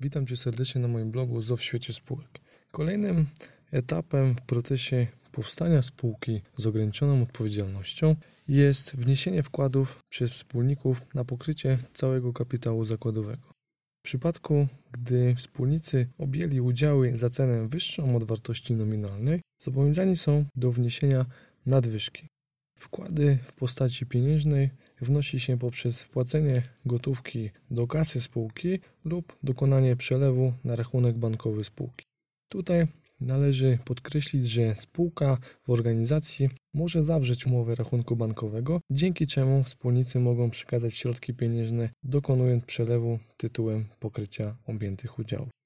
Witam Cię serdecznie na moim blogu ZO w świecie spółek. Kolejnym etapem w procesie powstania spółki z ograniczoną odpowiedzialnością jest wniesienie wkładów przez wspólników na pokrycie całego kapitału zakładowego. W przypadku, gdy wspólnicy objęli udziały za cenę wyższą od wartości nominalnej, zobowiązani są do wniesienia nadwyżki. Wkłady w postaci pieniężnej wnosi się poprzez wpłacenie gotówki do kasy spółki lub dokonanie przelewu na rachunek bankowy spółki. Tutaj należy podkreślić, że spółka w organizacji może zawrzeć umowę rachunku bankowego, dzięki czemu wspólnicy mogą przekazać środki pieniężne, dokonując przelewu tytułem pokrycia objętych udziałów.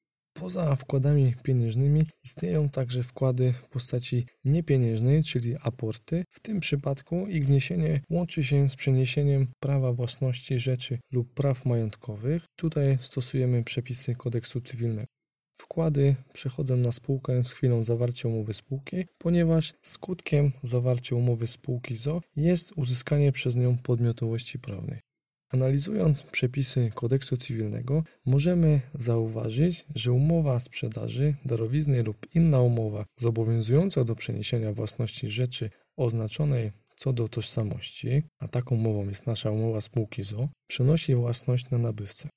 Poza wkładami pieniężnymi istnieją także wkłady w postaci niepieniężnej, czyli aporty. W tym przypadku ich wniesienie łączy się z przeniesieniem prawa własności rzeczy lub praw majątkowych. Tutaj stosujemy przepisy kodeksu cywilnego. Wkłady przechodzą na spółkę z chwilą zawarcia umowy spółki, ponieważ skutkiem zawarcia umowy spółki ZO jest uzyskanie przez nią podmiotowości prawnej. Analizując przepisy kodeksu cywilnego, możemy zauważyć, że umowa sprzedaży, darowizny lub inna umowa zobowiązująca do przeniesienia własności rzeczy oznaczonej co do tożsamości, a taką umową jest nasza umowa spółki ZO, przenosi własność na nabywcę.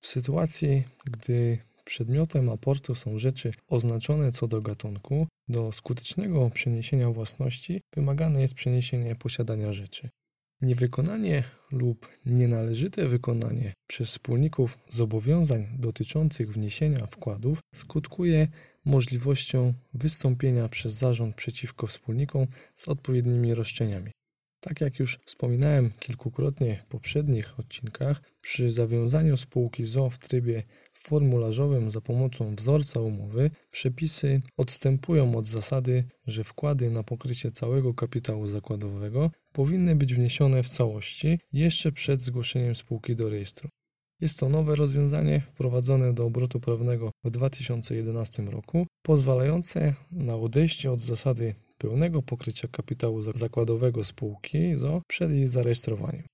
W sytuacji, gdy przedmiotem aportu są rzeczy oznaczone co do gatunku, do skutecznego przeniesienia własności wymagane jest przeniesienie posiadania rzeczy. Niewykonanie lub nienależyte wykonanie przez wspólników zobowiązań dotyczących wniesienia wkładów skutkuje możliwością wystąpienia przez zarząd przeciwko wspólnikom z odpowiednimi roszczeniami. Tak jak już wspominałem kilkukrotnie w poprzednich odcinkach, przy zawiązaniu spółki ZO w trybie formularzowym za pomocą wzorca umowy, przepisy odstępują od zasady, że wkłady na pokrycie całego kapitału zakładowego powinny być wniesione w całości jeszcze przed zgłoszeniem spółki do rejestru. Jest to nowe rozwiązanie wprowadzone do obrotu prawnego w 2011 roku, pozwalające na odejście od zasady pełnego pokrycia kapitału zakładowego spółki ZO przed jej zarejestrowaniem.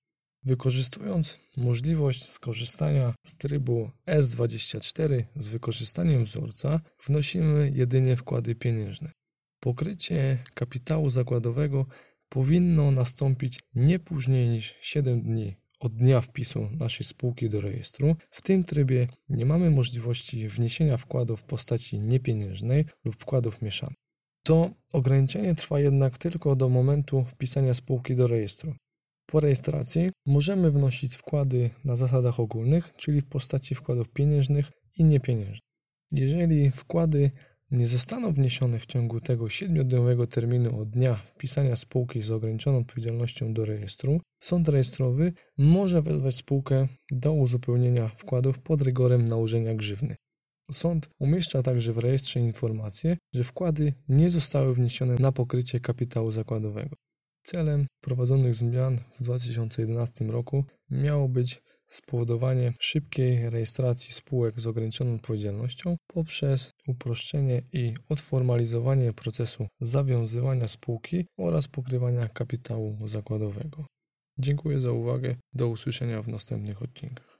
Wykorzystując możliwość skorzystania z trybu S24 z wykorzystaniem wzorca, wnosimy jedynie wkłady pieniężne. Pokrycie kapitału zakładowego powinno nastąpić nie później niż 7 dni od dnia wpisu naszej spółki do rejestru. W tym trybie nie mamy możliwości wniesienia wkładów w postaci niepieniężnej lub wkładów mieszanych. To ograniczenie trwa jednak tylko do momentu wpisania spółki do rejestru. Po rejestracji możemy wnosić wkłady na zasadach ogólnych, czyli w postaci wkładów pieniężnych i niepieniężnych. Jeżeli wkłady nie zostaną wniesione w ciągu tego 7-dniowego terminu od dnia wpisania spółki z ograniczoną odpowiedzialnością do rejestru, sąd rejestrowy może wezwać spółkę do uzupełnienia wkładów pod rygorem nałożenia grzywny. Sąd umieszcza także w rejestrze informację, że wkłady nie zostały wniesione na pokrycie kapitału zakładowego. Celem prowadzonych zmian w 2011 roku miało być spowodowanie szybkiej rejestracji spółek z ograniczoną odpowiedzialnością poprzez uproszczenie i odformalizowanie procesu zawiązywania spółki oraz pokrywania kapitału zakładowego. Dziękuję za uwagę. Do usłyszenia w następnych odcinkach.